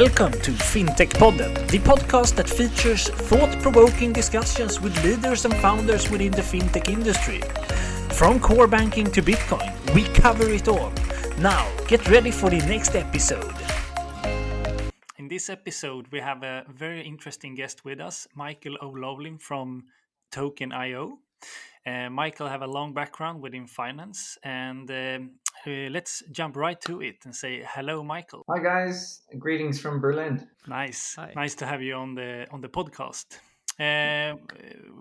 Welcome to FinTech Podden, the podcast that features thought provoking discussions with leaders and founders within the fintech industry. From core banking to Bitcoin, we cover it all. Now, get ready for the next episode. In this episode, we have a very interesting guest with us, Michael O'Loughlin from Token.io. Uh, Michael have a long background within finance, and um, uh, let's jump right to it and say hello, Michael. Hi guys, greetings from Berlin. Nice, Hi. nice to have you on the on the podcast. Uh,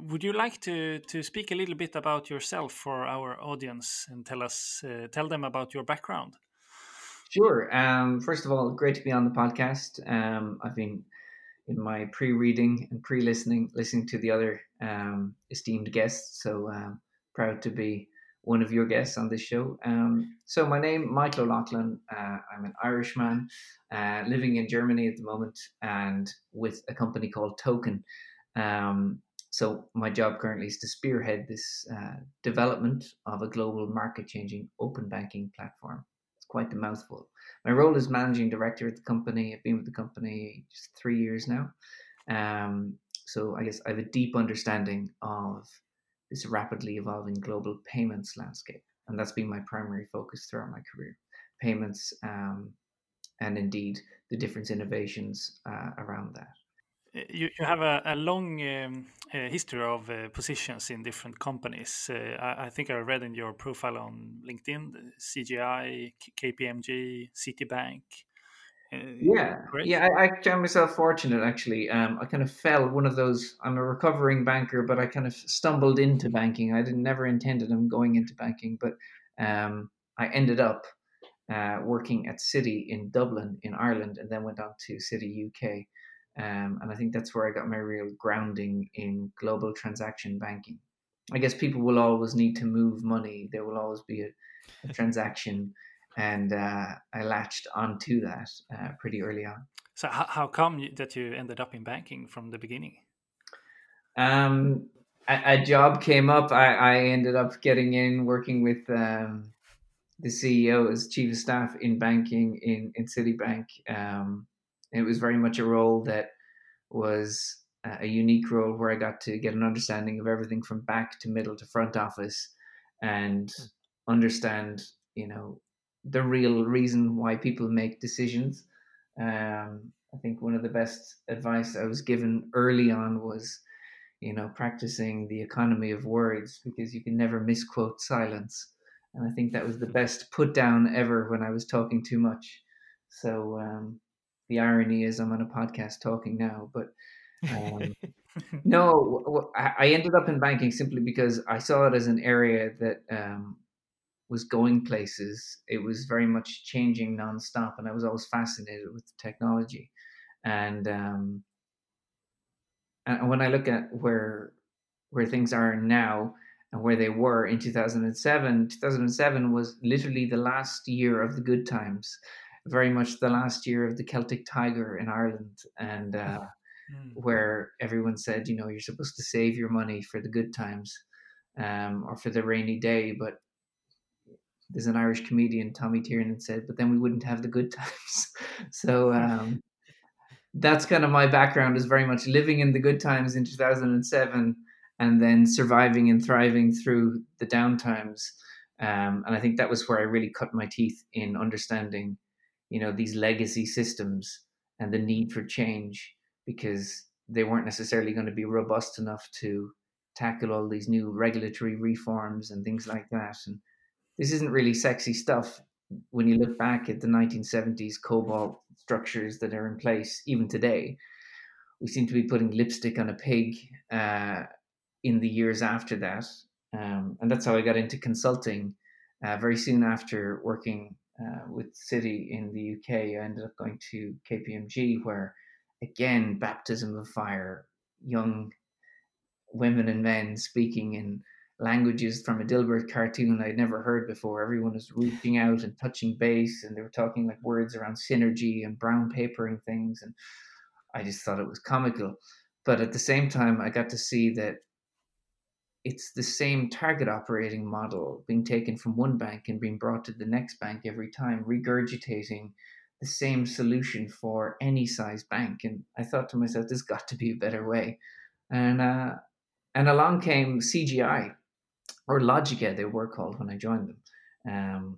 would you like to to speak a little bit about yourself for our audience and tell us uh, tell them about your background? Sure. Um, first of all, great to be on the podcast. Um, I've been in my pre-reading and pre-listening, listening to the other um, esteemed guests. So um, proud to be one of your guests on this show. Um, so my name, Michael O'Loughlin. Uh, I'm an Irishman uh, living in Germany at the moment, and with a company called Token. Um, so my job currently is to spearhead this uh, development of a global market-changing open banking platform. Quite the mouthful. My role is managing director at the company. I've been with the company just three years now. Um, so I guess I have a deep understanding of this rapidly evolving global payments landscape, and that's been my primary focus throughout my career. Payments, um, and indeed the different innovations uh, around that. You, you have a, a long um, uh, history of uh, positions in different companies. Uh, I, I, think I read in your profile on LinkedIn, CGI, KPMG, Citibank. Uh, yeah, Great. yeah. I, I found myself fortunate actually. Um, I kind of fell one of those. I'm a recovering banker, but I kind of stumbled into banking. I didn't never intended on going into banking, but um, I ended up uh, working at Citi in Dublin, in Ireland, and then went on to Citi UK. Um, and I think that's where I got my real grounding in global transaction banking. I guess people will always need to move money. There will always be a, a transaction and uh, I latched onto that uh, pretty early on. So, how, how come you, that you ended up in banking from the beginning? Um, a, a, job came up. I, I, ended up getting in working with um, the CEO as chief of staff in banking in in Citibank. Um, it was very much a role that was a unique role where I got to get an understanding of everything from back to middle to front office, and hmm. understand you know the real reason why people make decisions. Um, I think one of the best advice I was given early on was, you know, practicing the economy of words because you can never misquote silence. And I think that was the best put down ever when I was talking too much. So um, the irony is I'm on a podcast talking now, but um, no, I ended up in banking simply because I saw it as an area that um, was going places. It was very much changing nonstop, and I was always fascinated with technology. And um, and when I look at where where things are now and where they were in 2007, 2007 was literally the last year of the good times, very much the last year of the Celtic Tiger in Ireland, and uh, mm. where everyone said, you know, you're supposed to save your money for the good times um, or for the rainy day, but there's an Irish comedian, Tommy Tiernan, said, but then we wouldn't have the good times. so um, that's kind of my background is very much living in the good times in 2007 and then surviving and thriving through the downtimes. Um, and I think that was where I really cut my teeth in understanding, you know, these legacy systems and the need for change because they weren't necessarily going to be robust enough to tackle all these new regulatory reforms and things like that. And this isn't really sexy stuff when you look back at the 1970s COBOL structures that are in place even today. We seem to be putting lipstick on a pig uh, in the years after that. Um, and that's how I got into consulting. Uh, very soon after working uh, with Citi in the UK, I ended up going to KPMG, where again, baptism of fire, young women and men speaking in languages from a Dilbert cartoon I'd never heard before. Everyone was reaching out and touching base, and they were talking like words around synergy and brown papering things, and I just thought it was comical. But at the same time, I got to see that it's the same target operating model being taken from one bank and being brought to the next bank every time, regurgitating the same solution for any size bank. And I thought to myself, there's got to be a better way. And uh, and along came CGI or Logica, they were called when I joined them. Um,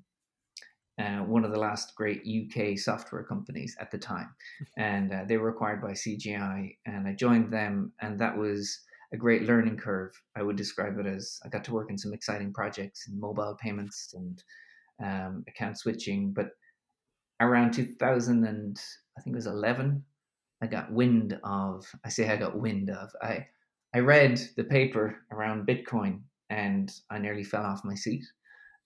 uh, one of the last great UK software companies at the time, and uh, they were acquired by CGI, and I joined them, and that was a great learning curve. I would describe it as I got to work in some exciting projects in mobile payments and um, account switching, but around 2000 and I think it was 11, I got wind of. I say I got wind of. I I read the paper around Bitcoin and I nearly fell off my seat,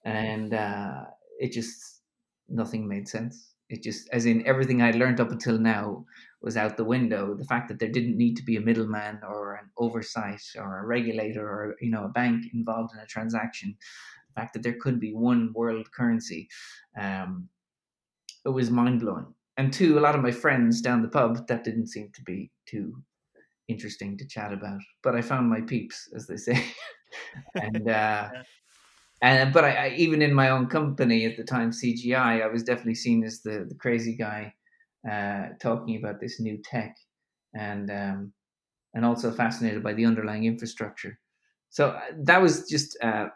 and uh, it just nothing made sense. It just, as in everything I'd learned up until now, was out the window. The fact that there didn't need to be a middleman or an oversight or a regulator or you know a bank involved in a transaction, the fact that there could be one world currency, um, it was mind blowing. And to a lot of my friends down the pub, that didn't seem to be too interesting to chat about. But I found my peeps, as they say, and uh, and but I, I, even in my own company at the time, CGI, I was definitely seen as the the crazy guy uh, talking about this new tech, and um, and also fascinated by the underlying infrastructure. So uh, that was just uh,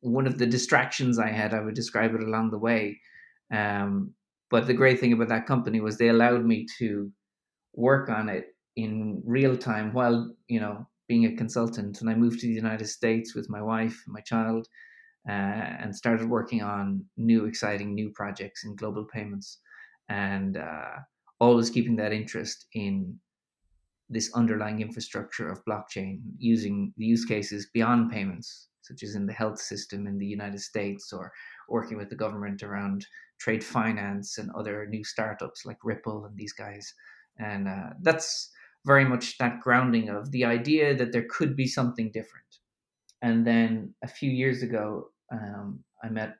one of the distractions I had. I would describe it along the way. Um, but the great thing about that company was they allowed me to work on it in real time while you know being a consultant. And I moved to the United States with my wife and my child, uh, and started working on new, exciting new projects in global payments, and uh, always keeping that interest in this underlying infrastructure of blockchain, using the use cases beyond payments, such as in the health system in the United States, or working with the government around trade finance and other new startups like Ripple and these guys. And uh, that's very much that grounding of the idea that there could be something different. And then a few years ago, um, I met.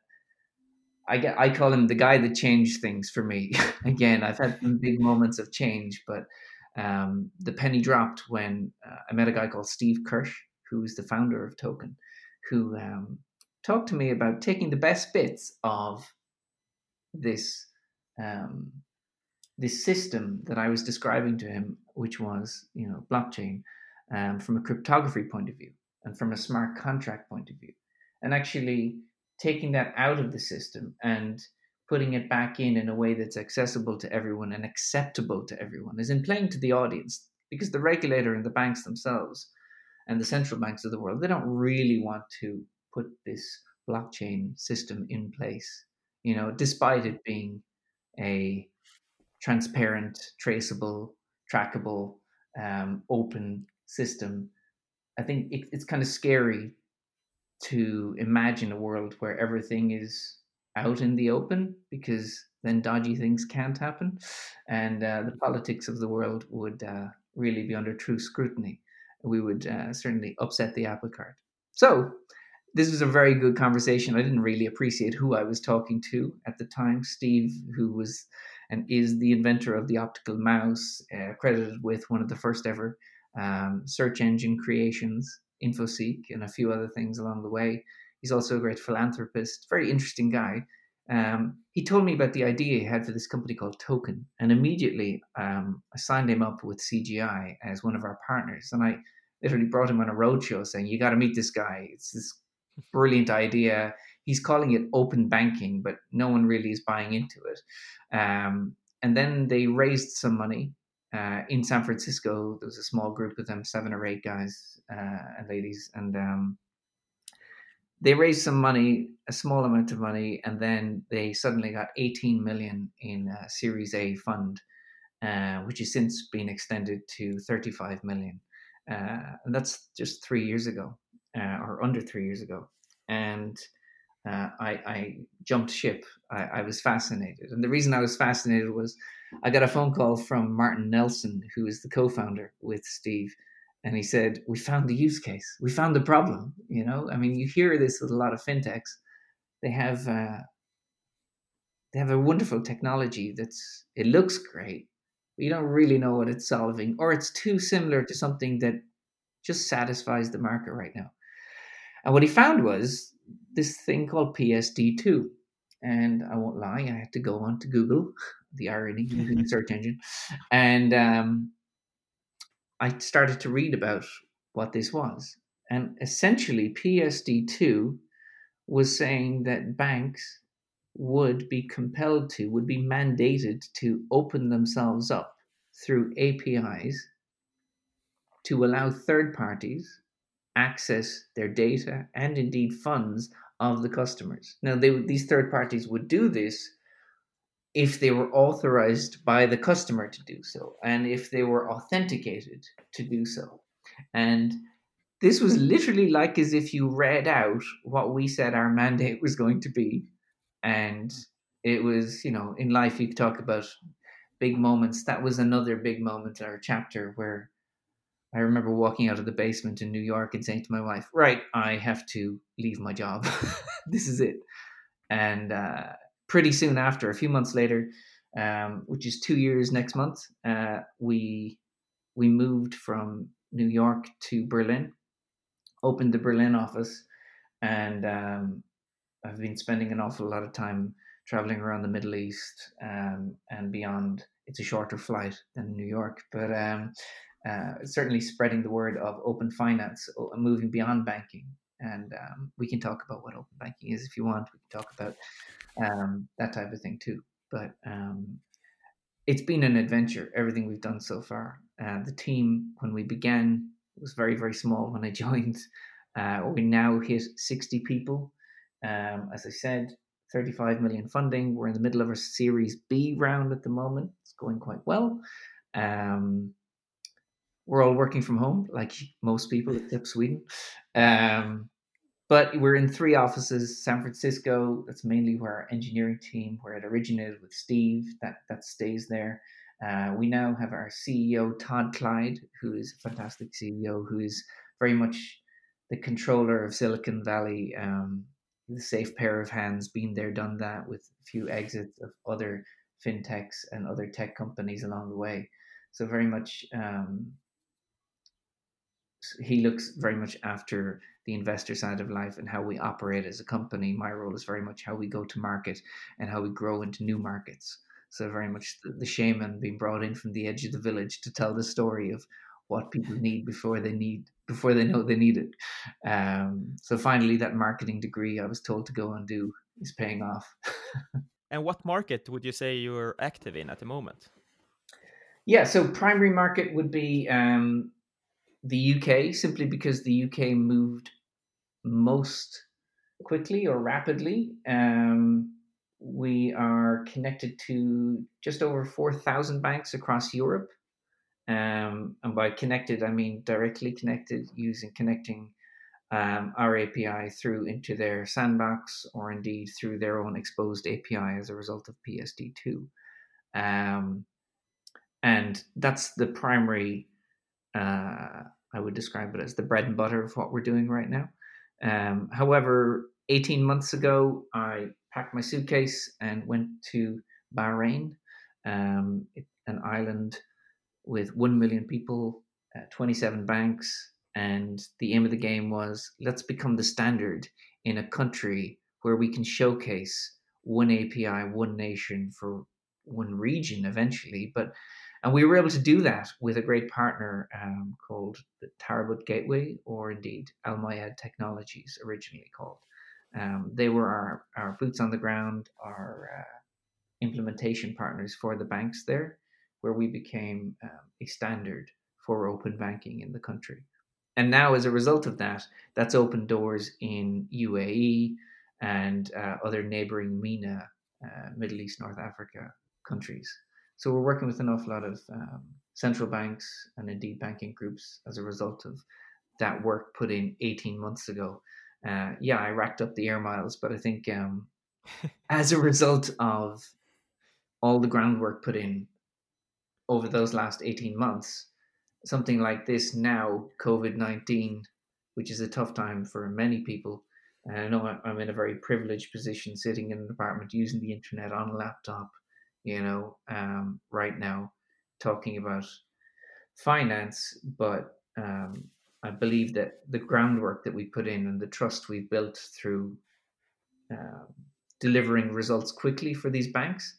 I get. I call him the guy that changed things for me. Again, I've had some big moments of change, but um, the penny dropped when uh, I met a guy called Steve Kirsch, who is the founder of Token, who um, talked to me about taking the best bits of this um, this system that I was describing to him, which was you know blockchain, um, from a cryptography point of view and from a smart contract point of view, and actually taking that out of the system and putting it back in in a way that's accessible to everyone and acceptable to everyone, is in playing to the audience because the regulator and the banks themselves and the central banks of the world they don't really want to put this blockchain system in place you know despite it being a transparent, traceable, trackable, um, open system, I think it, it's kind of scary to imagine a world where everything is out in the open because then dodgy things can't happen, and uh, the politics of the world would uh, really be under true scrutiny. We would uh, certainly upset the apple cart. So this was a very good conversation. I didn't really appreciate who I was talking to at the time. Steve, who was and is the inventor of the optical mouse, uh, credited with one of the first ever um, search engine creations, InfoSeek, and a few other things along the way. He's also a great philanthropist, very interesting guy. Um, he told me about the idea he had for this company called Token, and immediately um, I signed him up with CGI as one of our partners. And I literally brought him on a roadshow saying, "You got to meet this guy. It's this brilliant idea he's calling it open banking, but no one really is buying into it. Um, and then they raised some money uh, in San Francisco. There was a small group of them, seven or eight guys uh, and ladies, and um, they raised some money, a small amount of money, and then they suddenly got 18 million in a Series A fund, uh, which has since been extended to 35 million. Uh, and that's just three years ago, uh, or under three years ago. And uh, I, I, jumped ship. I, I, was fascinated. And the reason I was fascinated was I got a phone call from Martin Nelson, who is the co founder with Steve. And he said, We found the use case. We found the problem. You know, I mean, you hear this with a lot of fintechs. They have, uh, they have a wonderful technology that's, it looks great, but you don't really know what it's solving, or it's too similar to something that just satisfies the market right now. And what he found was this thing called PSD2. And I won't lie, I had to go on to Google, the irony using a search engine, and um, I started to read about what this was, and essentially PSD2 was saying that banks would be compelled to, would be mandated to open themselves up through APIs to allow third parties access their data and indeed funds of the customers. Now, they, these third parties would do this if they were authorized by the customer to do so and if they were authenticated to do so. And this was literally like as if you read out what we said our mandate was going to be. And it was, you know, in life you talk about big moments. That was another big moment or chapter where I remember walking out of the basement in New York and saying to my wife, Right, I have to leave my job. this is it. And uh, pretty soon after, a few months later, um, which is two years next month, uh, we we moved from New York to Berlin opened the Berlin office, and um, I've been spending an awful lot of time traveling around the Middle East um, and beyond. It's a shorter flight than New York, but um, uh, certainly spreading the word of open finance, moving beyond banking. And um, we can talk about what open banking is if you want. We can talk about um, that type of thing too. But um, it's been an adventure, everything we've done so far. Uh, the team, when we began, was very, very small when I joined. Uh, we now hit 60 people. Um, as I said, 35 million funding. We're in the middle of a Series B round at the moment. It's going quite well. Um, we're all working from home, like most people except Sweden. Um, but we're in three offices san francisco that's mainly where our engineering team where it originated with steve that that stays there uh, we now have our CEO, Todd Clyde, who is a fantastic CEO, who is very much the controller of Silicon Valley, um, the safe pair of hands, been there, done that with a few exits of other fintechs and other tech companies along the way. So, very much, um, he looks very much after the investor side of life and how we operate as a company. My role is very much how we go to market and how we grow into new markets. So very much the, the shaman being brought in from the edge of the village to tell the story of what people need before they need before they know they need it. Um, so finally, that marketing degree I was told to go and do is paying off. and what market would you say you're active in at the moment? Yeah, so primary market would be um, the UK, simply because the UK moved most quickly or rapidly. Um, we are connected to just over 4,000 banks across Europe. Um, and by connected, I mean directly connected using connecting um, our API through into their sandbox or indeed through their own exposed API as a result of PSD2. Um, and that's the primary, uh, I would describe it as the bread and butter of what we're doing right now. Um, however, 18 months ago, I packed my suitcase and went to Bahrain, um, an island with 1 million people, uh, 27 banks. And the aim of the game was let's become the standard in a country where we can showcase one API, one nation for one region eventually. But and we were able to do that with a great partner um, called the Tarabut Gateway, or indeed Al Mayed Technologies, originally called. Um, they were our, our boots on the ground, our uh, implementation partners for the banks there, where we became um, a standard for open banking in the country. And now, as a result of that, that's opened doors in UAE and uh, other neighboring MENA, uh, Middle East, North Africa countries. So we're working with an awful lot of um, central banks and indeed banking groups as a result of that work put in 18 months ago uh, yeah, I racked up the air miles, but I think um, as a result of all the groundwork put in over those last 18 months, something like this now, COVID 19, which is a tough time for many people. And I know I'm in a very privileged position sitting in an apartment using the internet on a laptop, you know, um, right now, talking about finance, but um, I believe that the groundwork that we put in and the trust we've built through um, delivering results quickly for these banks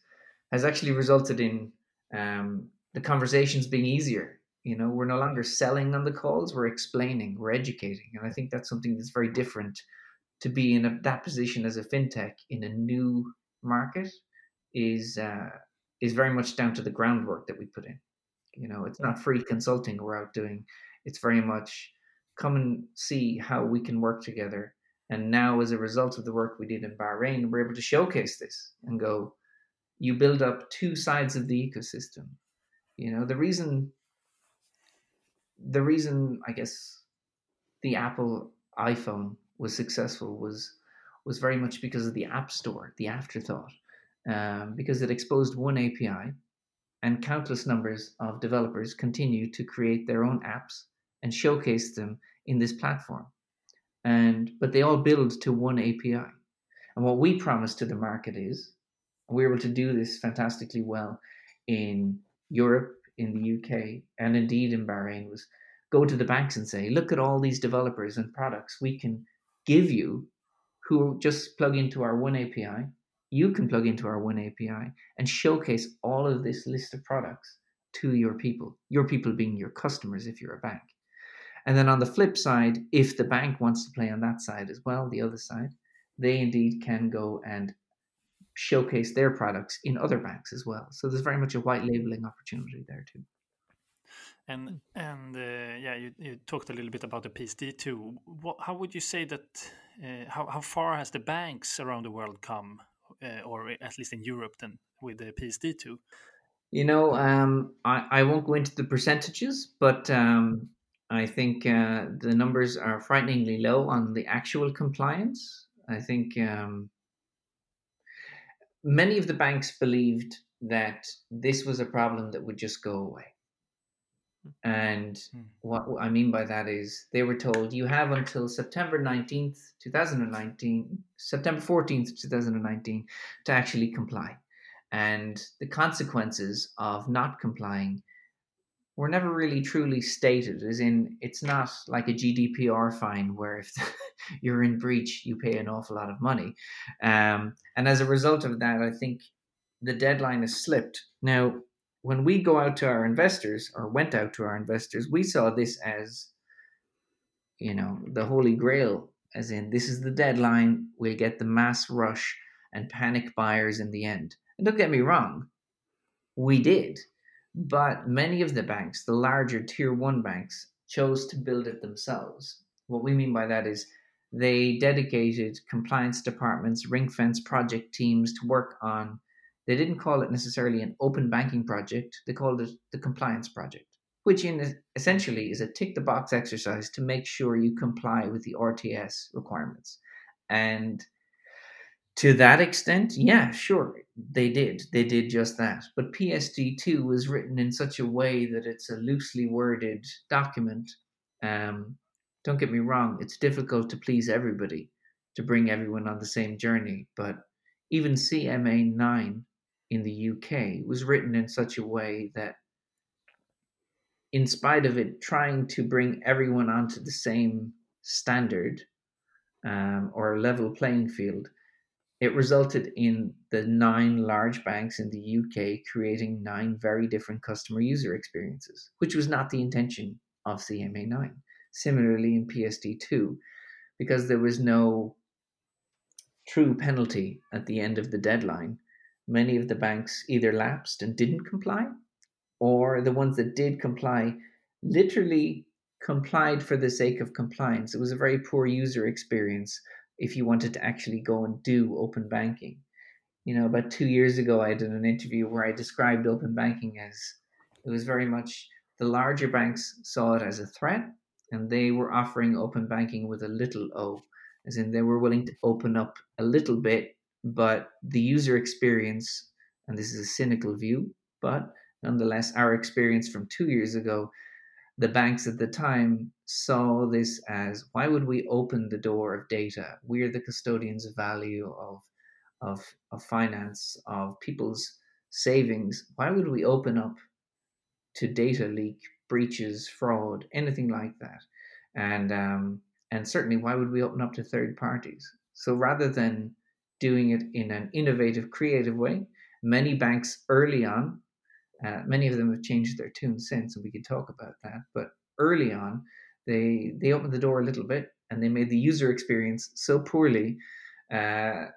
has actually resulted in um, the conversations being easier. You know, we're no longer selling on the calls; we're explaining, we're educating, and I think that's something that's very different to be in a, that position as a fintech in a new market is uh, is very much down to the groundwork that we put in. You know, it's not free consulting we're out doing. It's very much come and see how we can work together. And now, as a result of the work we did in Bahrain, we're able to showcase this and go, you build up two sides of the ecosystem. You know, the reason, the reason, I guess, the Apple iPhone was successful was was very much because of the App Store, the afterthought, um, because it exposed one API, and countless numbers of developers continue to create their own apps and showcase them in this platform. And but they all build to one API. And what we promise to the market is we're able to do this fantastically well in Europe, in the UK, and indeed in Bahrain was go to the banks and say, look at all these developers and products we can give you who just plug into our one API. You can plug into our one API and showcase all of this list of products to your people, your people being your customers if you're a bank. And then on the flip side, if the bank wants to play on that side as well, the other side, they indeed can go and showcase their products in other banks as well. So there's very much a white labeling opportunity there too. And and uh, yeah, you, you talked a little bit about the PSD two. What, how would you say that? Uh, how how far has the banks around the world come, uh, or at least in Europe, then with the PSD two? You know, um, I I won't go into the percentages, but um, I think uh, the numbers are frighteningly low on the actual compliance. I think um, many of the banks believed that this was a problem that would just go away and hmm. what I mean by that is they were told you have until September 19th, 2019, September 14th, 2019 to actually comply. And the consequences of not complying were never really truly stated, as in, it's not like a GDPR fine where if you're in breach, you pay an awful lot of money. Um, and as a result of that, I think the deadline has slipped. Now, when we go out to our investors or went out to our investors, we saw this as, you know, the holy grail, as in this is the deadline, we'll get the mass rush and panic buyers in the end. And don't get me wrong, we did. But many of the banks, the larger tier one banks, chose to build it themselves. What we mean by that is they dedicated compliance departments, ring fence project teams to work on they didn't call it necessarily an open banking project, they called it the compliance project, which in essentially is a tick the box exercise to make sure you comply with the RTS requirements. And to that extent, yeah, sure, they did. They did just that. But PSD2 was written in such a way that it's a loosely worded document. Um, don't get me wrong, it's difficult to please everybody, to bring everyone on the same journey. But even CMA 9 in the UK was written in such a way that, in spite of it trying to bring everyone onto the same standard um, or level playing field, it resulted in the nine large banks in the UK creating nine very different customer user experiences, which was not the intention of CMA 9. Similarly, in PSD 2, because there was no true penalty at the end of the deadline, many of the banks either lapsed and didn't comply, or the ones that did comply literally complied for the sake of compliance. It was a very poor user experience if you wanted to actually go and do open banking. You know, about two years ago, I did an interview where I described open banking as it was very much the larger banks saw it as a threat and they were offering open banking with a little o, as in they were willing to open up a little bit but the user experience, and this is a cynical view, but nonetheless, our experience from two years ago, the banks at the time saw this as why would we open the door of data? We're the custodians of value of of, of finance, of people's savings. Why would we open up to data leak, breaches, fraud, anything like that? And um, and certainly, why would we open up to third parties? So rather than doing it in an innovative, creative way Many banks early on, uh, many of them have changed their tune since, and we can talk about that. But early on, they they opened the door a little bit and they made the user experience so poorly uh,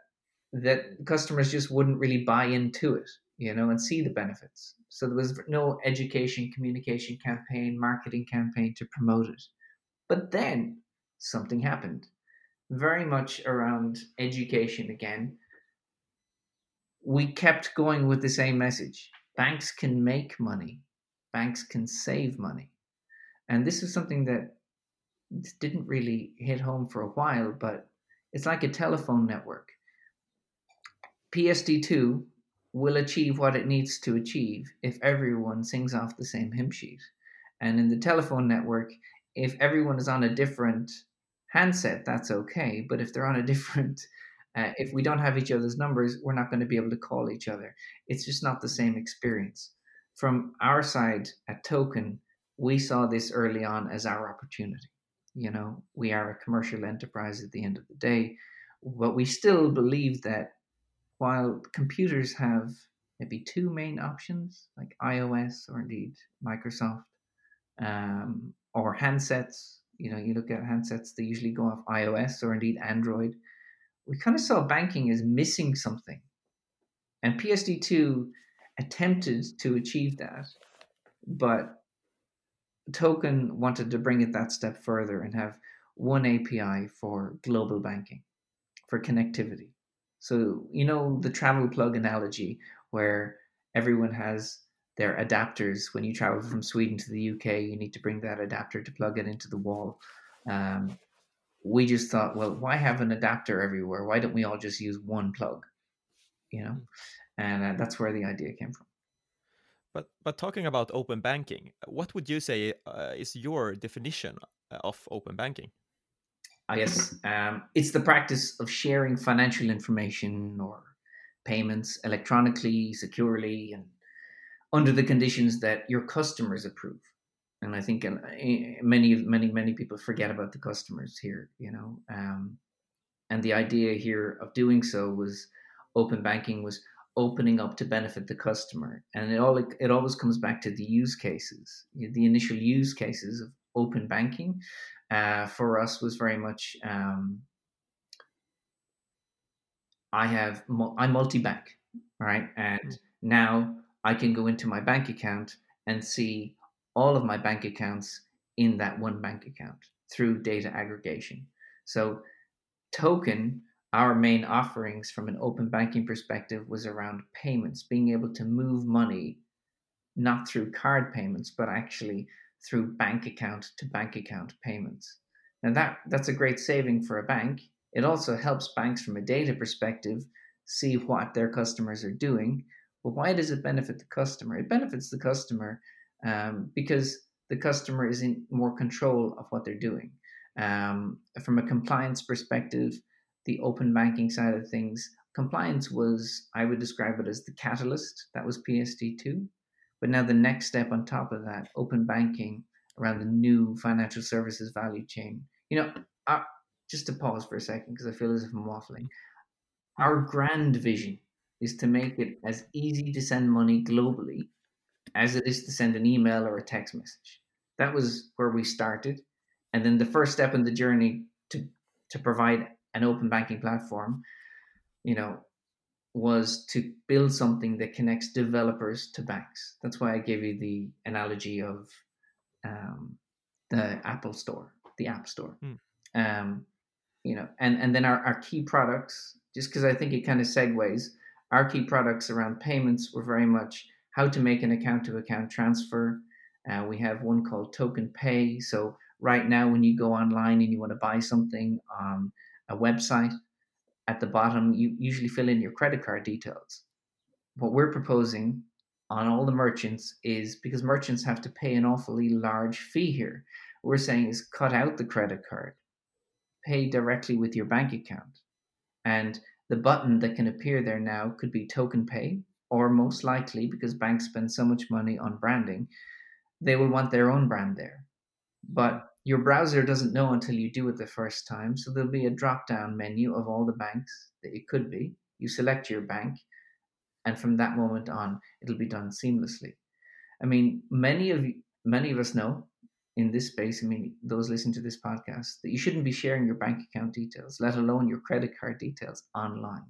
that customers just wouldn't really buy into it, you know, and see the benefits. So there was no education, communication campaign, marketing campaign to promote it. But then something happened, very much around education again. We kept going with the same message banks can make money, banks can save money. And this is something that didn't really hit home for a while, but it's like a telephone network. PSD2 will achieve what it needs to achieve if everyone sings off the same hymn sheet. And in the telephone network, if everyone is on a different handset, that's okay. But if they're on a different, uh, if we don't have each other's numbers, we're not going to be able to call each other. It's just not the same experience. From our side at Token, we saw this early on as our opportunity. You know, we are a commercial enterprise at the end of the day, but we still believe that while computers have maybe two main options, like iOS or indeed Microsoft, um, or handsets, you know, you look at handsets, they usually go off iOS or indeed Android. We kind of saw banking as missing something. And PSD2 attempted to achieve that, but Token wanted to bring it that step further and have one API for global banking, for connectivity. So, you know, the travel plug analogy where everyone has their adapters. When you travel from Sweden to the UK, you need to bring that adapter to plug it into the wall. Um, we just thought, well, why have an adapter everywhere? Why don't we all just use one plug? You know, and uh, that's where the idea came from. But but talking about open banking, what would you say uh, is your definition uh, of open banking? I guess um, it's the practice of sharing financial information or payments electronically, securely, and under the conditions that your customers approve. And I think uh, many, many, many people forget about the customers here. You know, um, and the idea here of doing so was open banking was opening up to benefit the customer and it all it always comes back to the use cases the initial use cases of open banking uh, for us was very much um, i have i multi-bank right and mm. now i can go into my bank account and see all of my bank accounts in that one bank account through data aggregation so token our main offerings from an open banking perspective was around payments, being able to move money not through card payments, but actually through bank account to bank account payments. Now that that's a great saving for a bank. It also helps banks from a data perspective see what their customers are doing. But why does it benefit the customer? It benefits the customer um, because the customer is in more control of what they're doing. Um, from a compliance perspective, the open banking side of things, compliance was, I would describe it as the catalyst. That was PSD2. But now the next step on top of that, open banking around the new financial services value chain. You know, our, just to pause for a second, because I feel as if I'm waffling. Our grand vision is to make it as easy to send money globally as it is to send an email or a text message. That was where we started. And then the first step in the journey to, to provide an open banking platform, you know, was to build something that connects developers to banks. That's why I gave you the analogy of um, the Apple Store, the App Store. Mm. Um, you know, and and then our, our key products, just because I think it kind of segues, our key products around payments were very much how to make an account to account transfer. Uh, we have one called Token Pay. So right now, when you go online and you want to buy something, on a website, at the bottom, you usually fill in your credit card details. What we're proposing on all the merchants is because merchants have to pay an awfully large fee here. We're saying is cut out the credit card, pay directly with your bank account. And the button that can appear there now could be token pay, or most likely, because banks spend so much money on branding, they will want their own brand there. But your browser doesn't know until you do it the first time, so there'll be a drop down menu of all the banks that it could be. You select your bank, and from that moment on, it'll be done seamlessly. I mean, many of many of us know in this space. I mean, those listening to this podcast, that you shouldn't be sharing your bank account details, let alone your credit card details, online.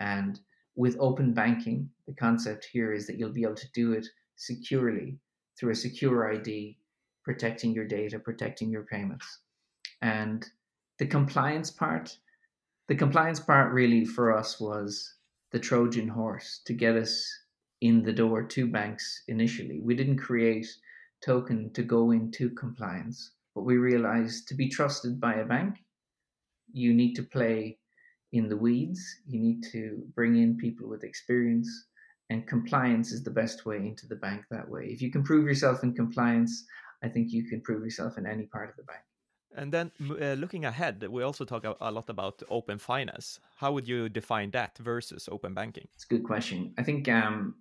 And with open banking, the concept here is that you'll be able to do it securely through a secure ID, protecting your data, protecting your payments. And the compliance part, the compliance part really for us was the Trojan horse to get us in the door to banks initially. We didn't create token to go into compliance, but we realized to be trusted by a bank, you need to play in the weeds. You need to bring in people with experience, and compliance is the best way into the bank that way. If you can prove yourself in compliance, I think you can prove yourself in any part of the bank. And then uh, looking ahead, we also talk a lot about open finance. How would you define that versus open banking? It's a good question. I think um,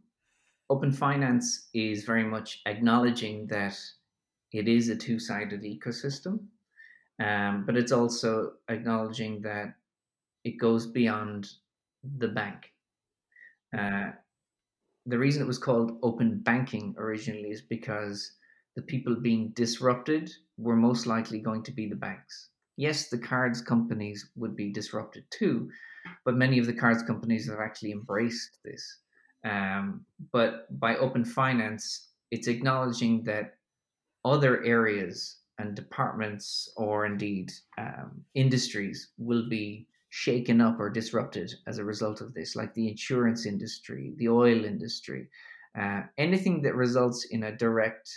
open finance is very much acknowledging that it is a two sided ecosystem, um, but it's also acknowledging that it goes beyond the bank. Uh, the reason it was called open banking originally is because the people being disrupted were most likely going to be the banks. Yes, the cards companies would be disrupted too, but many of the cards companies have actually embraced this. Um, but by open finance, it's acknowledging that other areas and departments or indeed um, industries will be shaken up or disrupted as a result of this, like the insurance industry, the oil industry, uh, anything that results in a direct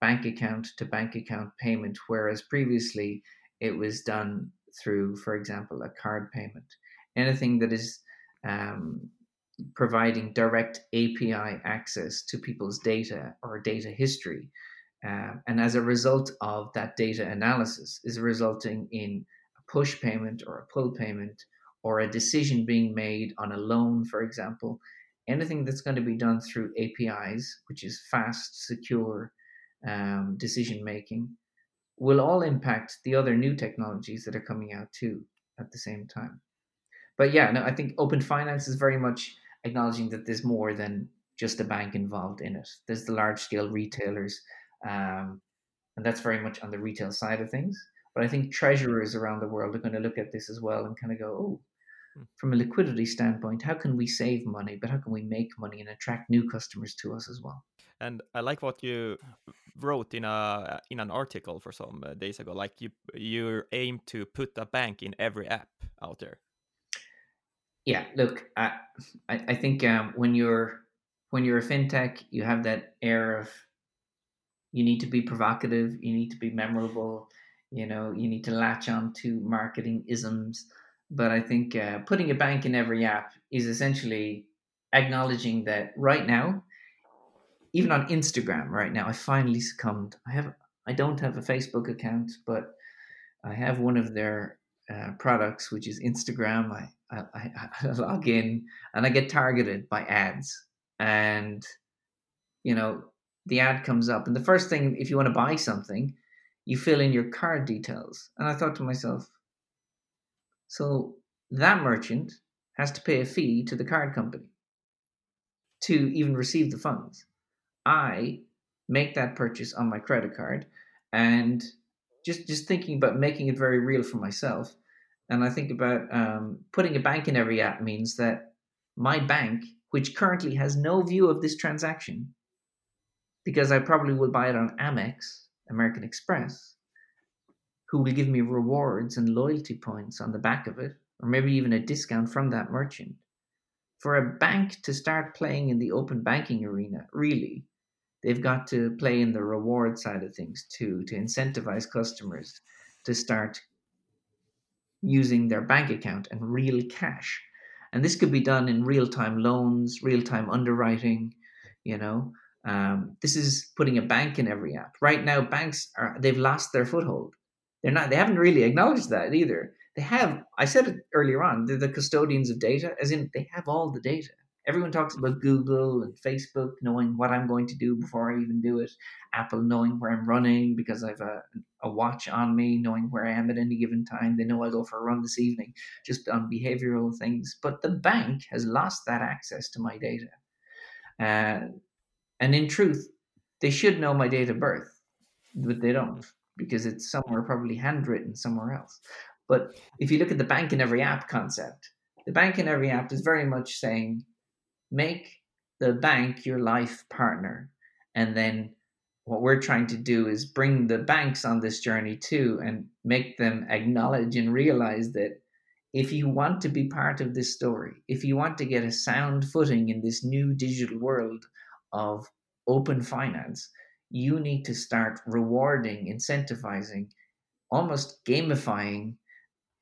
bank account to bank account payment, whereas previously it was done through, for example, a card payment. Anything that is um, providing direct API access to people's data or data history. Uh, and as a result of that data analysis, is resulting in a push payment or a pull payment or a decision being made on a loan, for example, anything that's going to be done through APIs, which is fast, secure um, decision making, will all impact the other new technologies that are coming out too at the same time. But yeah, no, I think open finance is very much acknowledging that there's more than just a bank involved in it. There's the large scale retailers, um, and that's very much on the retail side of things. But I think treasurers around the world are going to look at this as well and kind of go, oh, hmm. from a liquidity standpoint, how can we save money, but how can we make money and attract new customers to us as well? And I like what you wrote in a in an article for some uh, days ago. Like you you aim to put a bank in every app out there. Yeah, look, I I, think um, when you're when you're a fintech, you have that air of you need to be provocative, you need to be memorable, you know you need to latch on to marketing isms. But i think uh, putting a bank in every app is essentially acknowledging that right now even on instagram right now i finally succumbed. I have i don't have a facebook account but i have one of their uh, products which is instagram I, I, I log in and i get targeted by ads and you know the ad comes up and the first thing if you want to buy something you fill in your card details. And I thought to myself, so that merchant has to pay a fee to the card company to even receive the funds. I make that purchase on my credit card and just just thinking about making it very real for myself. And I think about um, putting a bank in every app means that my bank, which currently has no view of this transaction, because I probably will buy it on Amex, American Express, who will give me rewards and loyalty points on the back of it, or maybe even a discount from that merchant. For a bank to start playing in the open banking arena, really, they've got to play in the reward side of things too, to incentivize customers to start using their bank account and real cash. And this could be done in real time loans, real time underwriting, you know, um, this is putting a bank in every app. Right now, banks are they've lost their foothold. They're not. They haven't really acknowledged that either. They have. I said it earlier on. They're the custodians of data, as in they have all the data. Everyone talks about Google and Facebook knowing what I'm going to do before I even do it. Apple knowing where I'm running because I've a, a watch on me, knowing where I am at any given time. They know I'll go for a run this evening, just on behavioral things. But the bank has lost that access to my data. Uh, and in truth, they should know my date of birth, but they don't because it's somewhere probably handwritten somewhere else. But if you look at the bank in every app concept, the bank in every app is very much saying, make the bank your life partner. And then what we're trying to do is bring the banks on this journey too and make them acknowledge and realize that if you want to be part of this story, if you want to get a sound footing in this new digital world of open finance, you need to start rewarding, incentivizing, almost gamifying.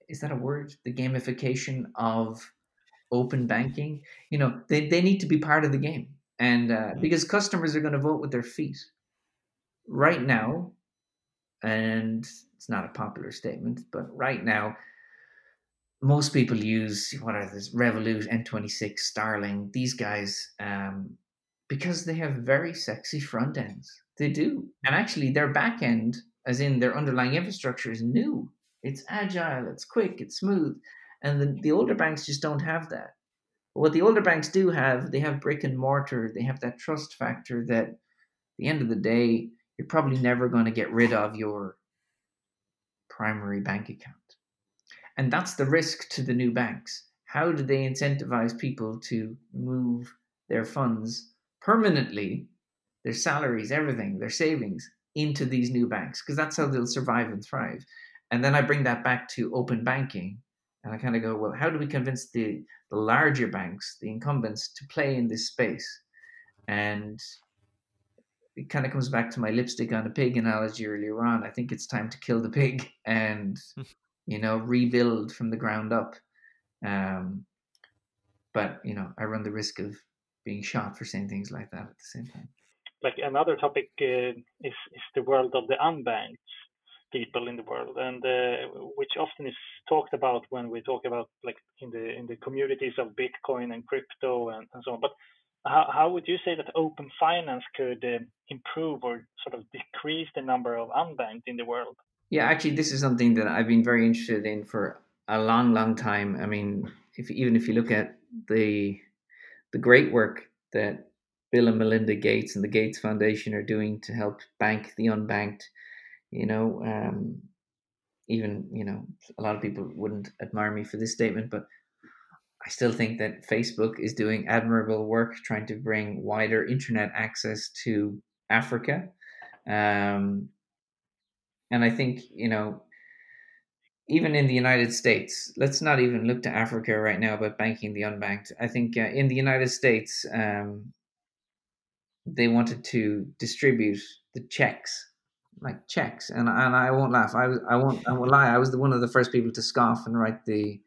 Is that a word? The gamification of open banking. You know, they, they need to be part of the game. And uh, mm-hmm. because customers are going to vote with their feet. Right now, and it's not a popular statement, but right now, most people use what are these Revolut, N26, Starling, these guys, um, because they have very sexy front ends. They do. And actually, their back end, as in their underlying infrastructure, is new. It's agile, it's quick, it's smooth. And the, the older banks just don't have that. But what the older banks do have, they have brick and mortar, they have that trust factor that at the end of the day, you're probably never going to get rid of your primary bank account. And that's the risk to the new banks. How do they incentivize people to move their funds permanently, their salaries, everything, their savings into these new banks? Because that's how they'll survive and thrive. And then I bring that back to open banking and I kind of go, well, how do we convince the, the larger banks, the incumbents, to play in this space? And it kind of comes back to my lipstick on a pig analogy earlier on. I think it's time to kill the pig and, you know, rebuild from the ground up. Um, but, you know, I run the risk of being shot for saying things like that at the same time. Like another topic uh, is, is the world of the unbanked people in the world, and uh, which often is talked about when we talk about like in the in the communities of Bitcoin and crypto and, and so on. But how, how would you say that open finance could uh, improve or sort of decrease the number of unbanked in the world? Yeah, actually, this is something that I've been very interested in for a long, long time. I mean, if even if you look at the the great work that Bill and Melinda Gates and the Gates Foundation are doing to help bank the unbanked, you know um, even you know a lot of people wouldn't admire me for this statement but i still think that facebook is doing admirable work trying to bring wider internet access to africa. Um, and i think you know even in the united states let's not even look to africa right now about banking the unbanked. I think uh, in the united states um, they wanted to distribute the checks like checks, and and I won't laugh. I was I won't I won't lie. I was the, one of the first people to scoff and write the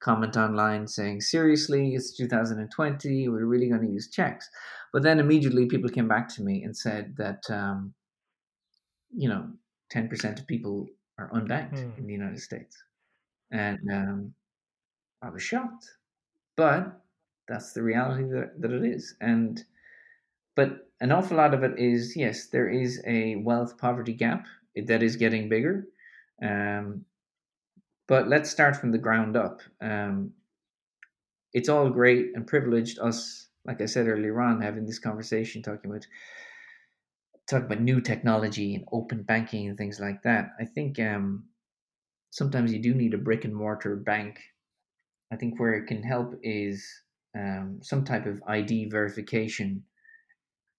comment online saying, "Seriously, it's 2020. We're really going to use checks." But then immediately people came back to me and said that um, you know 10% of people are unbanked mm. in the United States, and um, I was shocked. But that's the reality that, that it is, and but an awful lot of it is yes, there is a wealth poverty gap that is getting bigger. Um, but let's start from the ground up. Um, it's all great and privileged us, like I said earlier on, having this conversation, talking about talking about new technology and open banking and things like that. I think um, sometimes you do need a brick and mortar bank. I think where it can help is um, some type of ID verification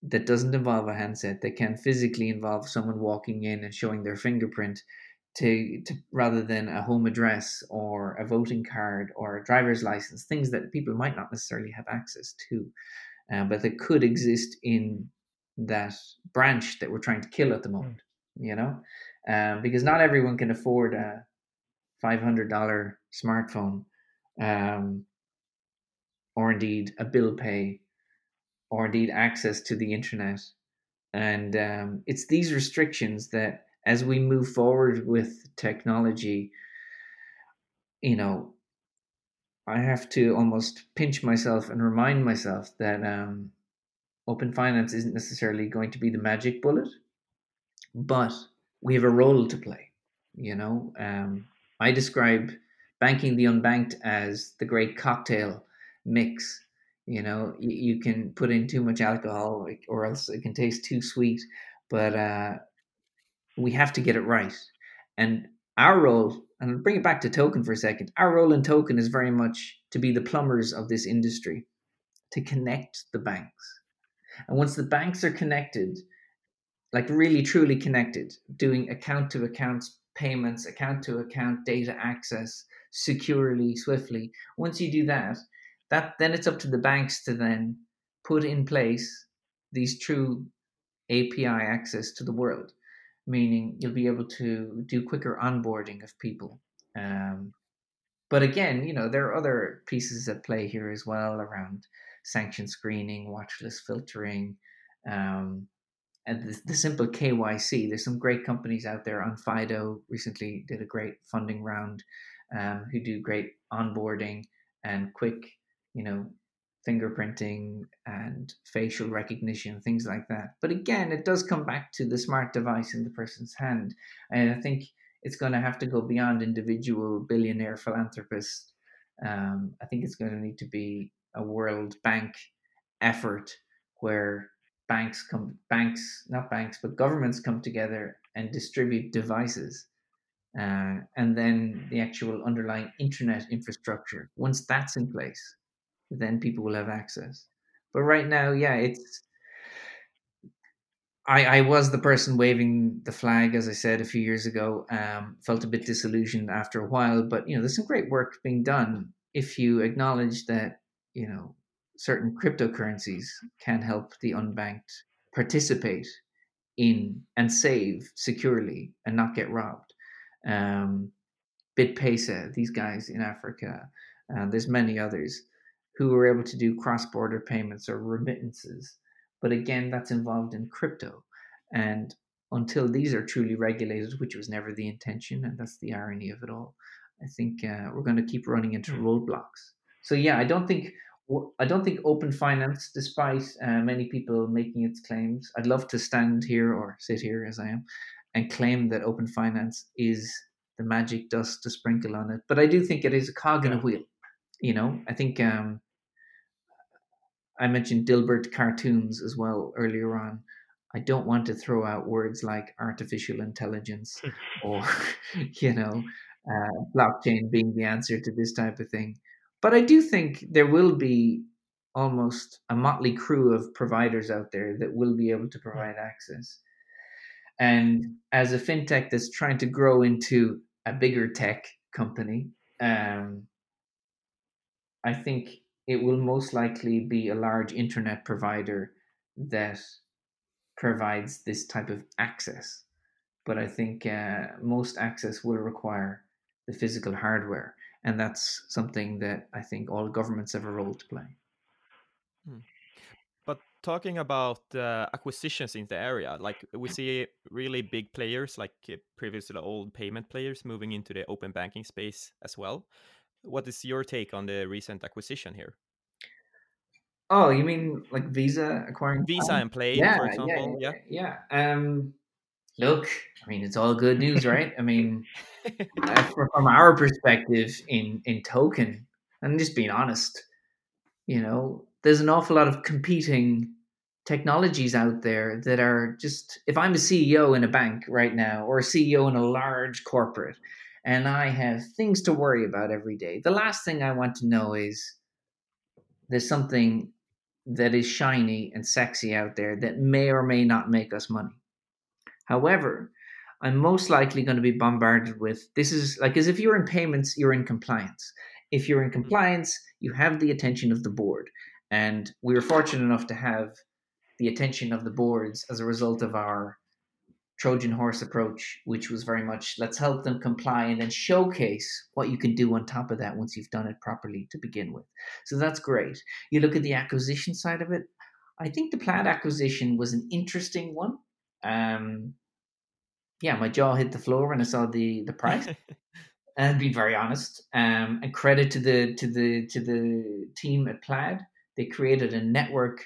that doesn't involve a handset that can physically involve someone walking in and showing their fingerprint to, to rather than a home address or a voting card or a driver's license things that people might not necessarily have access to um, but that could exist in that branch that we're trying to kill at the hmm. moment you know um, because not everyone can afford a $500 smartphone um, or indeed a bill pay or indeed access to the internet. And um, it's these restrictions that, as we move forward with technology, you know, I have to almost pinch myself and remind myself that um, open finance isn't necessarily going to be the magic bullet, but we have a role to play. You know, um, I describe banking the unbanked as the great cocktail mix. You know, you, you can put in too much alcohol, or else it can taste too sweet. But uh, we have to get it right. And our role, and I'll bring it back to token for a second. Our role in token is very much to be the plumbers of this industry, to connect the banks. And once the banks are connected, like really truly connected, doing account to account payments, account to account data access securely, swiftly. Once you do that, that then it's up to the banks to then put in place these true API access to the world, meaning you'll be able to do quicker onboarding of people. Um, but again, you know, there are other pieces at play here as well around sanction screening, watch list filtering, um, and the, the, simple KYC. There's some great companies out there. Onfido recently did a great funding round um, who do great onboarding and quick, you know, fingerprinting and facial recognition, things like that. But again, it does come back to the smart device in the person's hand. And I think it's going to have to go beyond individual billionaire philanthropists. Um, I think it's going to need to be a World Bank effort where banks come banks not banks but governments come together and distribute devices uh, and then the actual underlying internet infrastructure once that's in place then people will have access but right now yeah it's I, I was the person waving the flag, as I said a few years ago. Um, felt a bit disillusioned after a while, but you know, there's some great work being done if you acknowledge that you know certain cryptocurrencies can help the unbanked participate in and save securely and not get robbed. Um, BitPesa, these guys in Africa, uh, there's many others who were able to do cross-border payments or remittances. But again, that's involved in crypto. And until these are truly regulated, which was never the intention, and that's the irony of it all, I think uh, we're going to keep running into hmm. roadblocks. So yeah, I don't think I don't think open finance, despite uh, many people making its claims, I'd love to stand here or sit here as I am and claim that open finance is the magic dust to sprinkle on it. But I do think it is a cog in a wheel. You know, I think um, I mentioned Dilbert cartoons as well earlier on. I don't want to throw out words like artificial intelligence or, you know, uh, blockchain being the answer to this type of thing but I do think there will be almost a motley crew of providers out there that will be able to provide access. And as a fintech that's trying to grow into a bigger tech company, um, I think it will most likely be a large internet provider that provides this type of access. But I think uh, most access will require the physical hardware and that's something that I think all governments have a role to play. Hmm. But talking about uh, acquisitions in the area, like we see really big players, like uh, previously old payment players, moving into the open banking space as well. What is your take on the recent acquisition here? Oh, you mean like Visa acquiring Visa and Plaid, yeah, for example? Yeah, yeah. yeah. Um, look, I mean, it's all good news, right? I mean, from our perspective in in token, and just being honest, you know, there's an awful lot of competing technologies out there that are just. If I'm a CEO in a bank right now, or a CEO in a large corporate, and I have things to worry about every day, the last thing I want to know is there's something that is shiny and sexy out there that may or may not make us money. However, I'm most likely going to be bombarded with this is like as if you're in payments, you're in compliance. If you're in mm-hmm. compliance, you have the attention of the board. And we were fortunate enough to have the attention of the boards as a result of our Trojan horse approach, which was very much let's help them comply and then showcase what you can do on top of that once you've done it properly to begin with. So that's great. You look at the acquisition side of it. I think the Plaid acquisition was an interesting one. Um, yeah, my jaw hit the floor when I saw the the price. and be very honest. Um, and credit to the to the to the team at Plaid, they created a network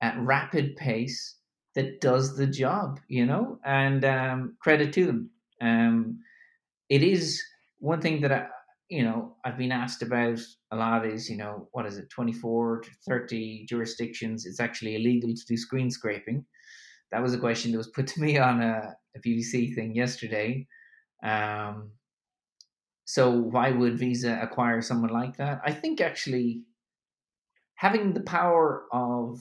at rapid pace that does the job, you know, and um, credit to them. Um, it is one thing that I, you know, I've been asked about a lot is, you know, what is it, 24 to 30 jurisdictions, it's actually illegal to do screen scraping. That was a question that was put to me on a, a BBC thing yesterday. Um, so why would Visa acquire someone like that? I think actually having the power of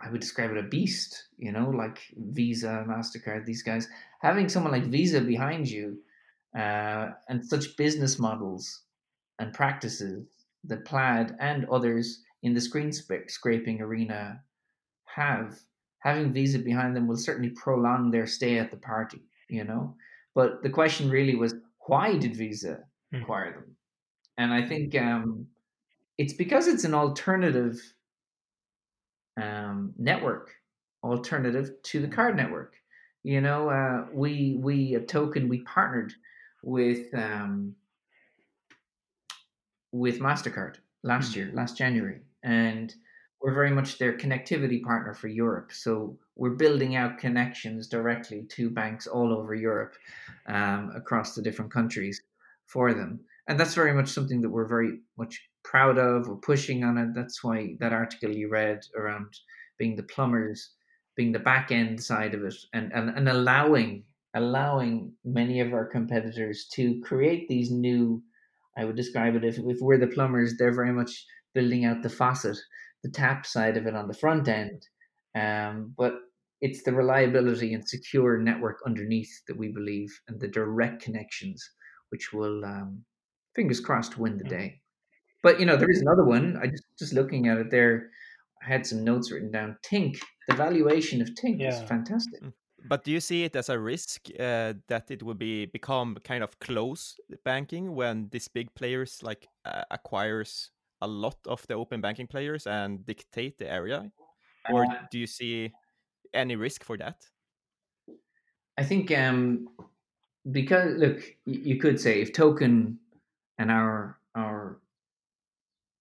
I would describe it a beast, you know, like Visa, MasterCard, these guys, having someone like Visa behind you uh, and such business models and practices that Plaid and others in the screen scraping arena have, having Visa behind them will certainly prolong their stay at the party, you know. But the question really was, why did Visa hmm. acquire them? And I think um, it's because it's an alternative um, network alternative to the card network. You know, uh, we we a token we partnered with um, with Mastercard last year, last January, and we're very much their connectivity partner for Europe. So we're building out connections directly to banks all over Europe, um, across the different countries for them, and that's very much something that we're very much proud of. We're pushing on it. That's why that article you read around being the plumbers, being the back end side of it, and, and, and allowing allowing many of our competitors to create these new I would describe it if, if we're the plumbers, they're very much building out the faucet, the tap side of it on the front end. Um, but it's the reliability and secure network underneath that we believe, and the direct connections, which will, um, fingers crossed, win the day. But you know, there is another one. I just just looking at it there. I had some notes written down. Tink, the valuation of Tink yeah. is fantastic. Mm. But do you see it as a risk uh, that it will be become kind of close banking when these big players like uh, acquires a lot of the open banking players and dictate the area, or uh, do you see any risk for that? I think um, because look, you could say if token and our our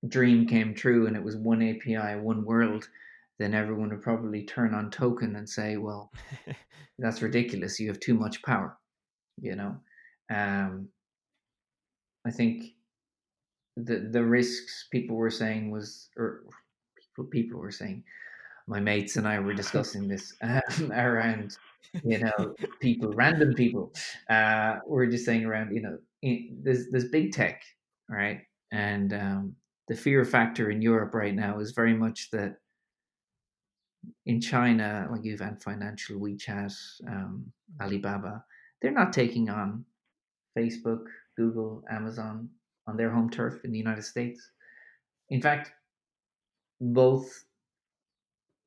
dream came true and it was one API, one world, then everyone would probably turn on token and say, well, that's ridiculous. You have too much power, you know? Um, I think the, the risks people were saying was, or people, people were saying, my mates and I were discussing this um, around, you know, people, random people. Uh, we're just saying around, you know, there's there's big tech, right? And um, the fear factor in Europe right now is very much that in China, like you've had financial WeChat, um, Alibaba, they're not taking on Facebook, Google, Amazon on their home turf in the United States. In fact, both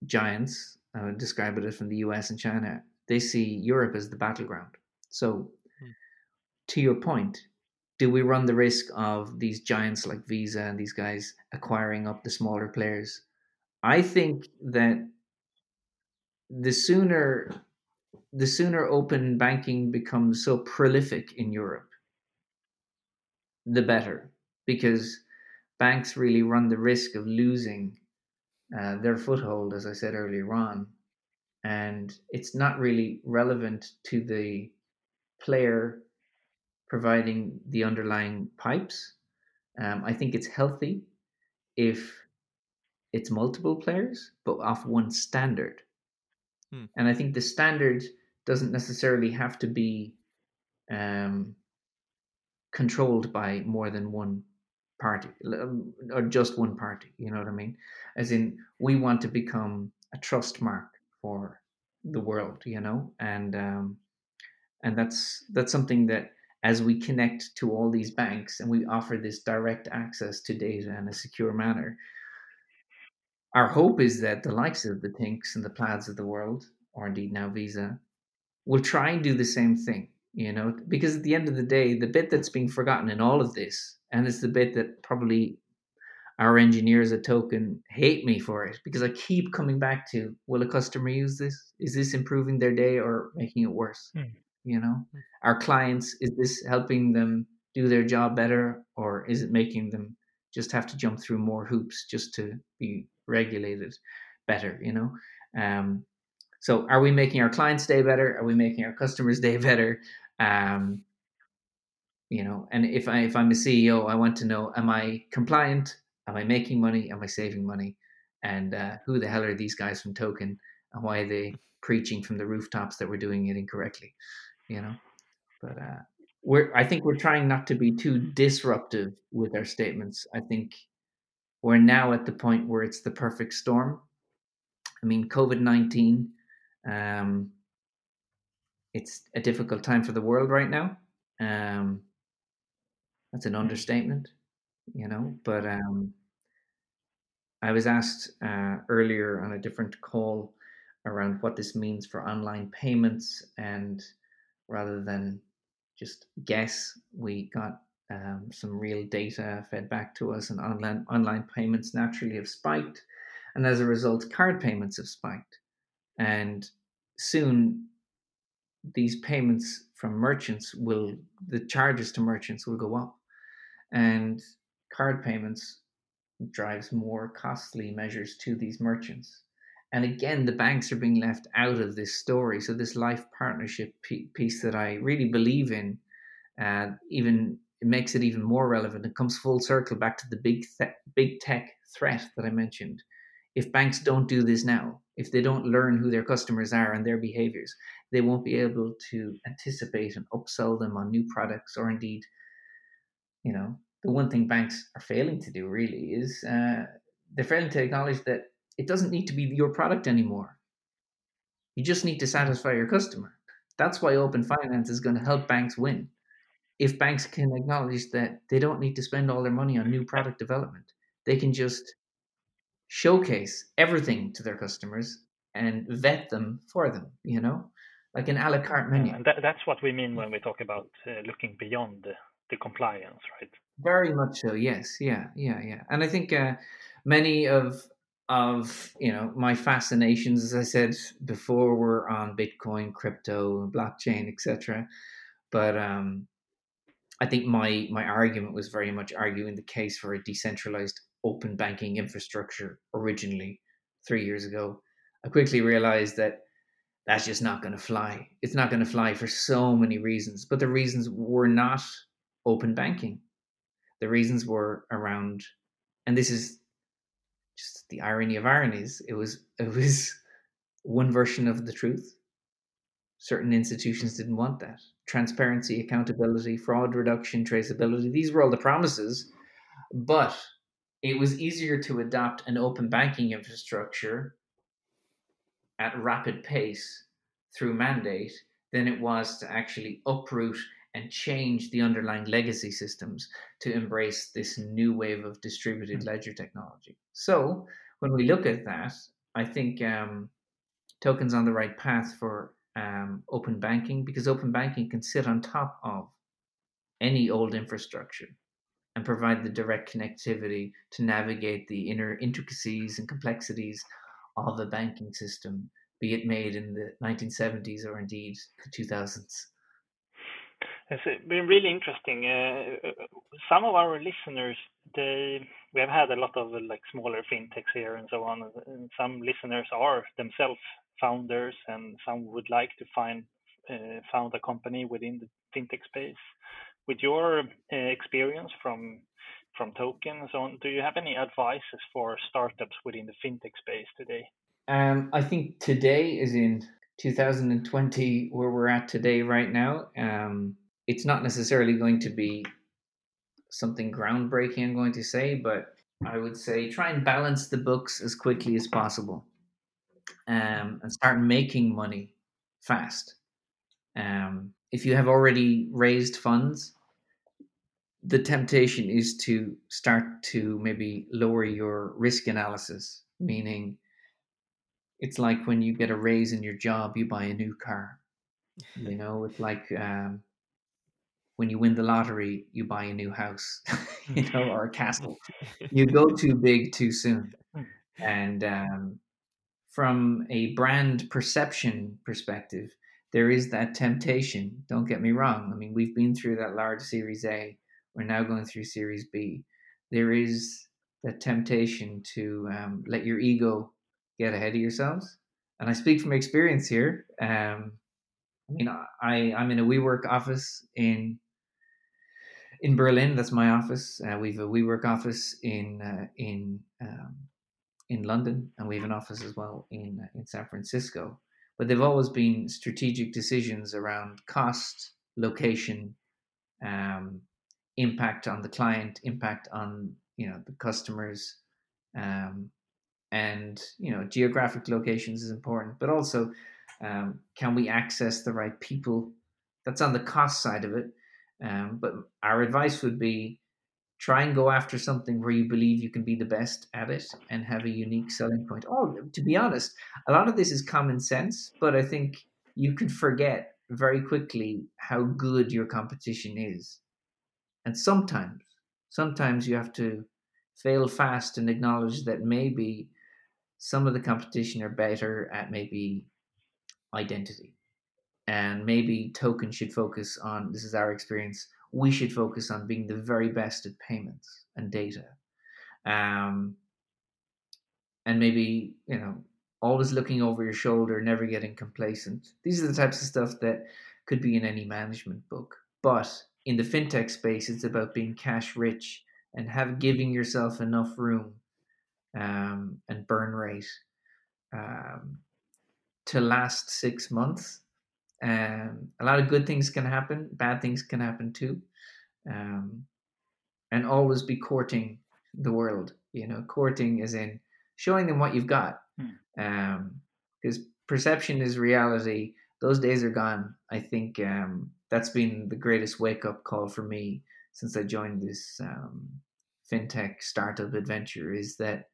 giants, I would describe it as from the US and China, they see Europe as the battleground. So, hmm. to your point, do we run the risk of these giants like Visa and these guys acquiring up the smaller players? I think that the sooner the sooner open banking becomes so prolific in Europe, the better, because banks really run the risk of losing uh, their foothold, as I said earlier on, and it's not really relevant to the player providing the underlying pipes. Um, I think it's healthy if it's multiple players, but off one standard. Hmm. And I think the standard doesn't necessarily have to be um, controlled by more than one party um, or just one party. You know what I mean? As in, we want to become a trust mark for the world, you know, and um, and that's that's something that as we connect to all these banks and we offer this direct access to data in a secure manner. Our hope is that the likes of the Tinks and the Plaids of the world, or indeed now Visa, will try and do the same thing, you know, because at the end of the day, the bit that's being forgotten in all of this, and it's the bit that probably our engineers at Token hate me for it because I keep coming back to will a customer use this? Is this improving their day or making it worse? Hmm. You know, our clients, is this helping them do their job better, or is it making them just have to jump through more hoops just to be regulated better? You know, um, so are we making our clients' day better? Are we making our customers' day better? Um, you know, and if I if I'm a CEO, I want to know: Am I compliant? Am I making money? Am I saving money? And uh, who the hell are these guys from Token? And why are they preaching from the rooftops that we're doing it incorrectly? You know, but uh, we're I think we're trying not to be too disruptive with our statements. I think we're now at the point where it's the perfect storm. I mean, COVID nineteen. Um, it's a difficult time for the world right now. Um, that's an understatement, you know. But um, I was asked uh, earlier on a different call around what this means for online payments, and rather than just guess, we got um, some real data fed back to us, and online online payments naturally have spiked, and as a result, card payments have spiked, and soon these payments from merchants will the charges to merchants will go up and card payments drives more costly measures to these merchants and again the banks are being left out of this story. So this life partnership piece that i really believe in uh, even it makes it even more relevant. It comes full circle back to the big th- big tech threat that i mentioned. If banks don't do this now if they don't learn who their customers are and their behaviors they won't be able to anticipate and upsell them on new products or indeed you know the one thing banks are failing to do really is uh, they're failing to acknowledge that it doesn't need to be your product anymore you just need to satisfy your customer that's why open finance is going to help banks win if banks can acknowledge that they don't need to spend all their money on new product development they can just showcase everything to their customers and vet them for them you know like an a la carte menu. and that, that's what we mean when we talk about uh, looking beyond the, the, compliance, right? Very much so. Yes. Yeah. Yeah. Yeah. And I think uh, many of of you know my fascinations, as I said before, were on Bitcoin, crypto, blockchain, etc. But um, I think my my argument was very much arguing the case for a decentralized open banking infrastructure originally three years ago. I quickly realized that that's just not going to fly. It's not going to fly for so many reasons. But the reasons were not open banking. The reasons were around, and this is just the irony of ironies. It was it was one version of the truth. Certain institutions didn't want that. Transparency, accountability, fraud reduction, traceability. These were all the promises, but it was easier to adopt an open banking infrastructure at rapid pace through mandate than it was to actually uproot and change the underlying legacy systems to embrace this new wave of distributed hmm. ledger technology. So when we look at that, I think um, tokens on the right path for um, open banking because open banking can sit on top of any old infrastructure and provide the direct connectivity to navigate the inner intricacies and complexities of the banking system, be it made in the 1970s or indeed the 2000s. It's been really interesting. Uh, uh, some of our listeners, they we have had a lot of like smaller fintechs here and so on. And some listeners are themselves founders, and some would like to find uh, found a company within the fintech space. With your uh, experience from from Token and so on, do you have any advices for startups within the fintech space today? Um, I think today is in 2020 where we're at today right now. Um, it's not necessarily going to be something groundbreaking, I'm going to say, but I would say try and balance the books as quickly as possible um, and start making money fast. Um, if you have already raised funds, the temptation is to start to maybe lower your risk analysis, meaning it's like when you get a raise in your job, you buy a new car. You know, it's like um, when you win the lottery, you buy a new house, you know, or a castle. You go too big too soon. And um, from a brand perception perspective, there is that temptation. Don't get me wrong. I mean, we've been through that large Series A. We're now going through Series B. There is that temptation to um, let your ego get ahead of yourselves. And I speak from experience here. Um, I mean, I I'm in a WeWork office in in Berlin. That's my office. Uh, we've a WeWork office in uh, in um, in London, and we have an office as well in uh, in San Francisco. But they've always been strategic decisions around cost, location, um, impact on the client, impact on you know the customers, um, and you know geographic locations is important, but also um, can we access the right people? That's on the cost side of it. Um, but our advice would be try and go after something where you believe you can be the best at it and have a unique selling point. Oh, to be honest, a lot of this is common sense, but I think you can forget very quickly how good your competition is. And sometimes, sometimes you have to fail fast and acknowledge that maybe some of the competition are better at maybe identity. And maybe token should focus on this is our experience. We should focus on being the very best at payments and data. Um, and maybe, you know, always looking over your shoulder, never getting complacent. These are the types of stuff that could be in any management book. But in the fintech space, it's about being cash rich and have giving yourself enough room um, and burn rate um, to last six months. Um, a lot of good things can happen, bad things can happen too. Um, and always be courting the world. You know, courting is in showing them what you've got. Because um, perception is reality. Those days are gone. I think um, that's been the greatest wake up call for me since I joined this um, fintech startup adventure is that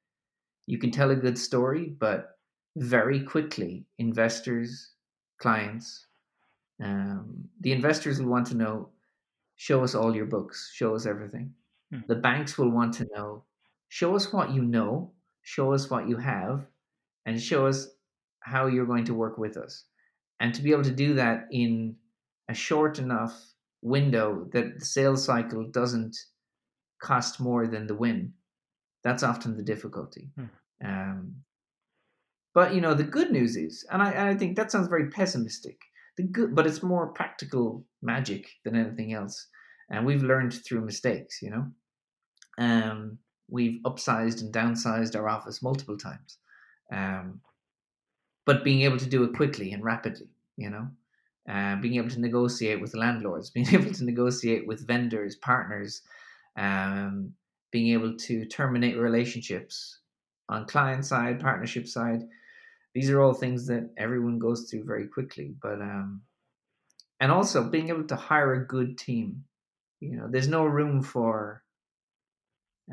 you can tell a good story, but very quickly, investors, clients, um, the investors will want to know show us all your books, show us everything. Hmm. The banks will want to know show us what you know, show us what you have, and show us how you're going to work with us. And to be able to do that in a short enough window that the sales cycle doesn't cost more than the win, that's often the difficulty. Hmm. Um, but you know, the good news is, and I, and I think that sounds very pessimistic. The good, but it's more practical magic than anything else, and we've learned through mistakes. You know, um, we've upsized and downsized our office multiple times, um, but being able to do it quickly and rapidly. You know, uh, being able to negotiate with landlords, being able to negotiate with vendors, partners, um, being able to terminate relationships on client side, partnership side these are all things that everyone goes through very quickly but um and also being able to hire a good team. You know there's no room for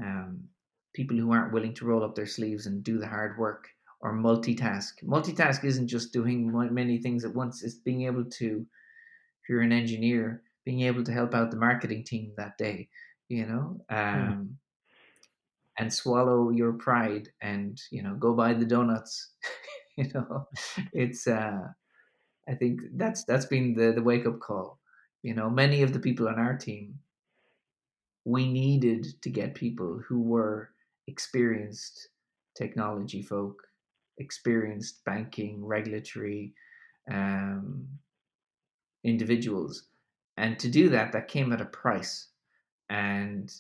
um people who aren't willing to roll up their sleeves and do the hard work or multitask. Multitask isn't just doing many things at once it's being able to if you're an engineer being able to help out the marketing team that day you know? Hmm. um, and swallow your pride and you know go buy the donuts you know? It's uh i think that's that's been the the wake up call you know? Many of the people on our team we needed to get people who were experienced technology folk experienced banking regulatory um, individuals and to do that that came at a price and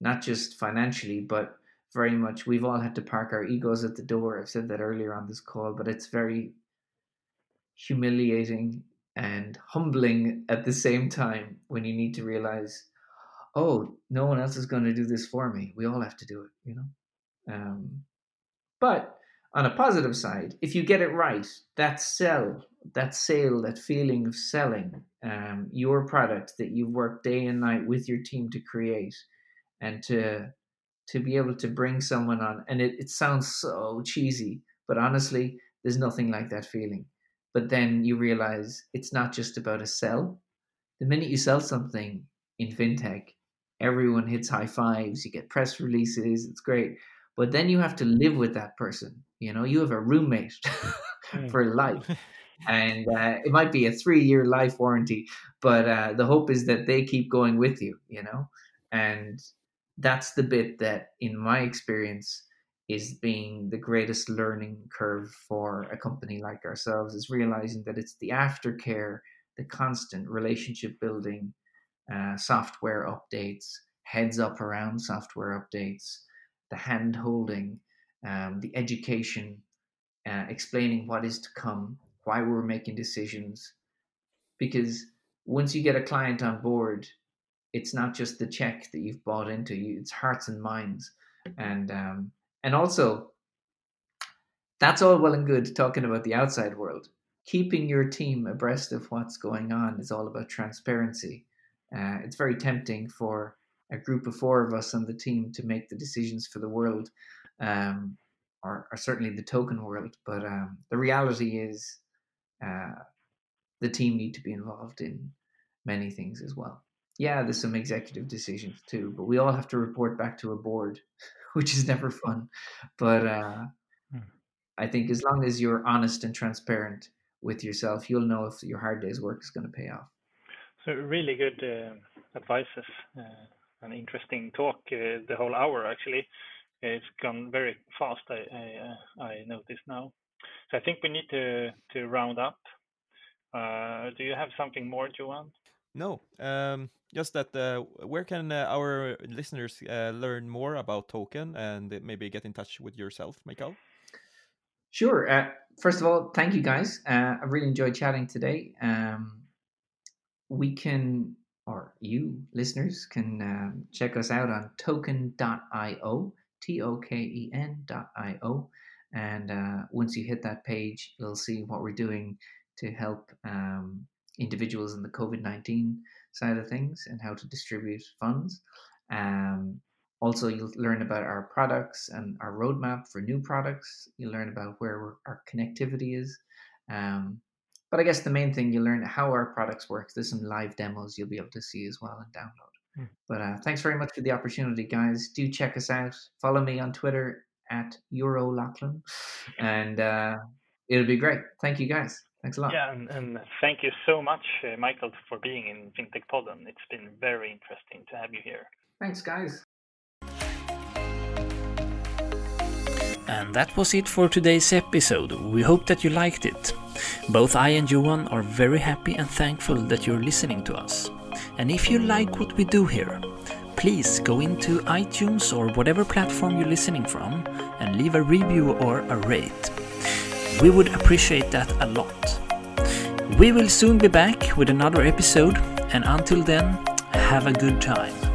not just financially but very much we've all had to park our egos at the door. I've said that earlier on this call, but it's very humiliating and humbling at the same time when you need to realize, oh, no one else is going to do this for me. We all have to do it, you know. Um, but on a positive side, if you get it right, that sell, that sale, that feeling of selling um, your product that you've worked day and night with your team to create, and to to be able to bring someone on and it, it sounds so cheesy but honestly there's nothing like that feeling. But then you realize it's not just about a sell. The minute you sell something in fintech everyone hits high fives you get press releases it's great. But then you have to live with that person you know? You have a roommate for life and uh, it might be a three-year life warranty, but uh, the hope is that they keep going with you, you know, and that's the bit that, in my experience, is being the greatest learning curve for a company like ourselves is realizing that it's the aftercare, the constant relationship building, uh, software updates, heads up around software updates, the hand holding, um, the education, uh, explaining what is to come, why we're making decisions. Because once you get a client on board, it's not just the check that you've bought into, it's hearts and minds. And um, and also, that's all well and good talking about the outside world. Keeping your team abreast of what's going on is all about transparency. Uh, it's very tempting for a group of four of us on the team to make the decisions for the world, um, or, or, certainly the token world. But um, the reality is, uh, the team need to be involved in many things as well. Yeah, there's some executive decisions too, but we all have to report back to a board which is never fun. But uh, mm. I think as long as you're honest and transparent with yourself, you'll know if your hard day's work is going to pay off. So really good uh, advices. Uh, an interesting talk. Uh, the whole hour actually. It's gone very fast. I I, uh, I notice now. So I think we need to to round up. Uh, do you have something more, Johan? No, um, just that. Uh, where can uh, our listeners uh, learn more about Token and maybe get in touch with yourself, Michael? Sure. Uh, first of all, thank you guys. Uh, I really enjoyed chatting today. Um, we can, or you listeners can um, check us out on token.io, T O K E N.io. And uh, once you hit that page, you'll see what we're doing to help um, individuals in the COVID 19 side of things and how to distribute funds. Um, also, you'll learn about our products and our roadmap for new products. You'll learn about where our connectivity is. Um, but I guess the main thing you learn how our products work. There's some live demos you'll be able to see as well and download. Mm. But uh, thanks very much for the opportunity, guys. Do check us out. Follow me on Twitter at Euro Lachlan, and uh, it'll be great. Thank you, guys. Thanks a lot. Yeah, and, and thank you so much, uh, Michael, for being in FinTech Podden. It's been very interesting to have you here. Thanks, guys. And that was it for today's episode. We hope that you liked it. Both I and Johan are very happy and thankful that you're listening to us. And if you like what we do here, please go into iTunes or whatever platform you're listening from and leave a review or a rate. We would appreciate that a lot. We will soon be back with another episode, and until then, have a good time.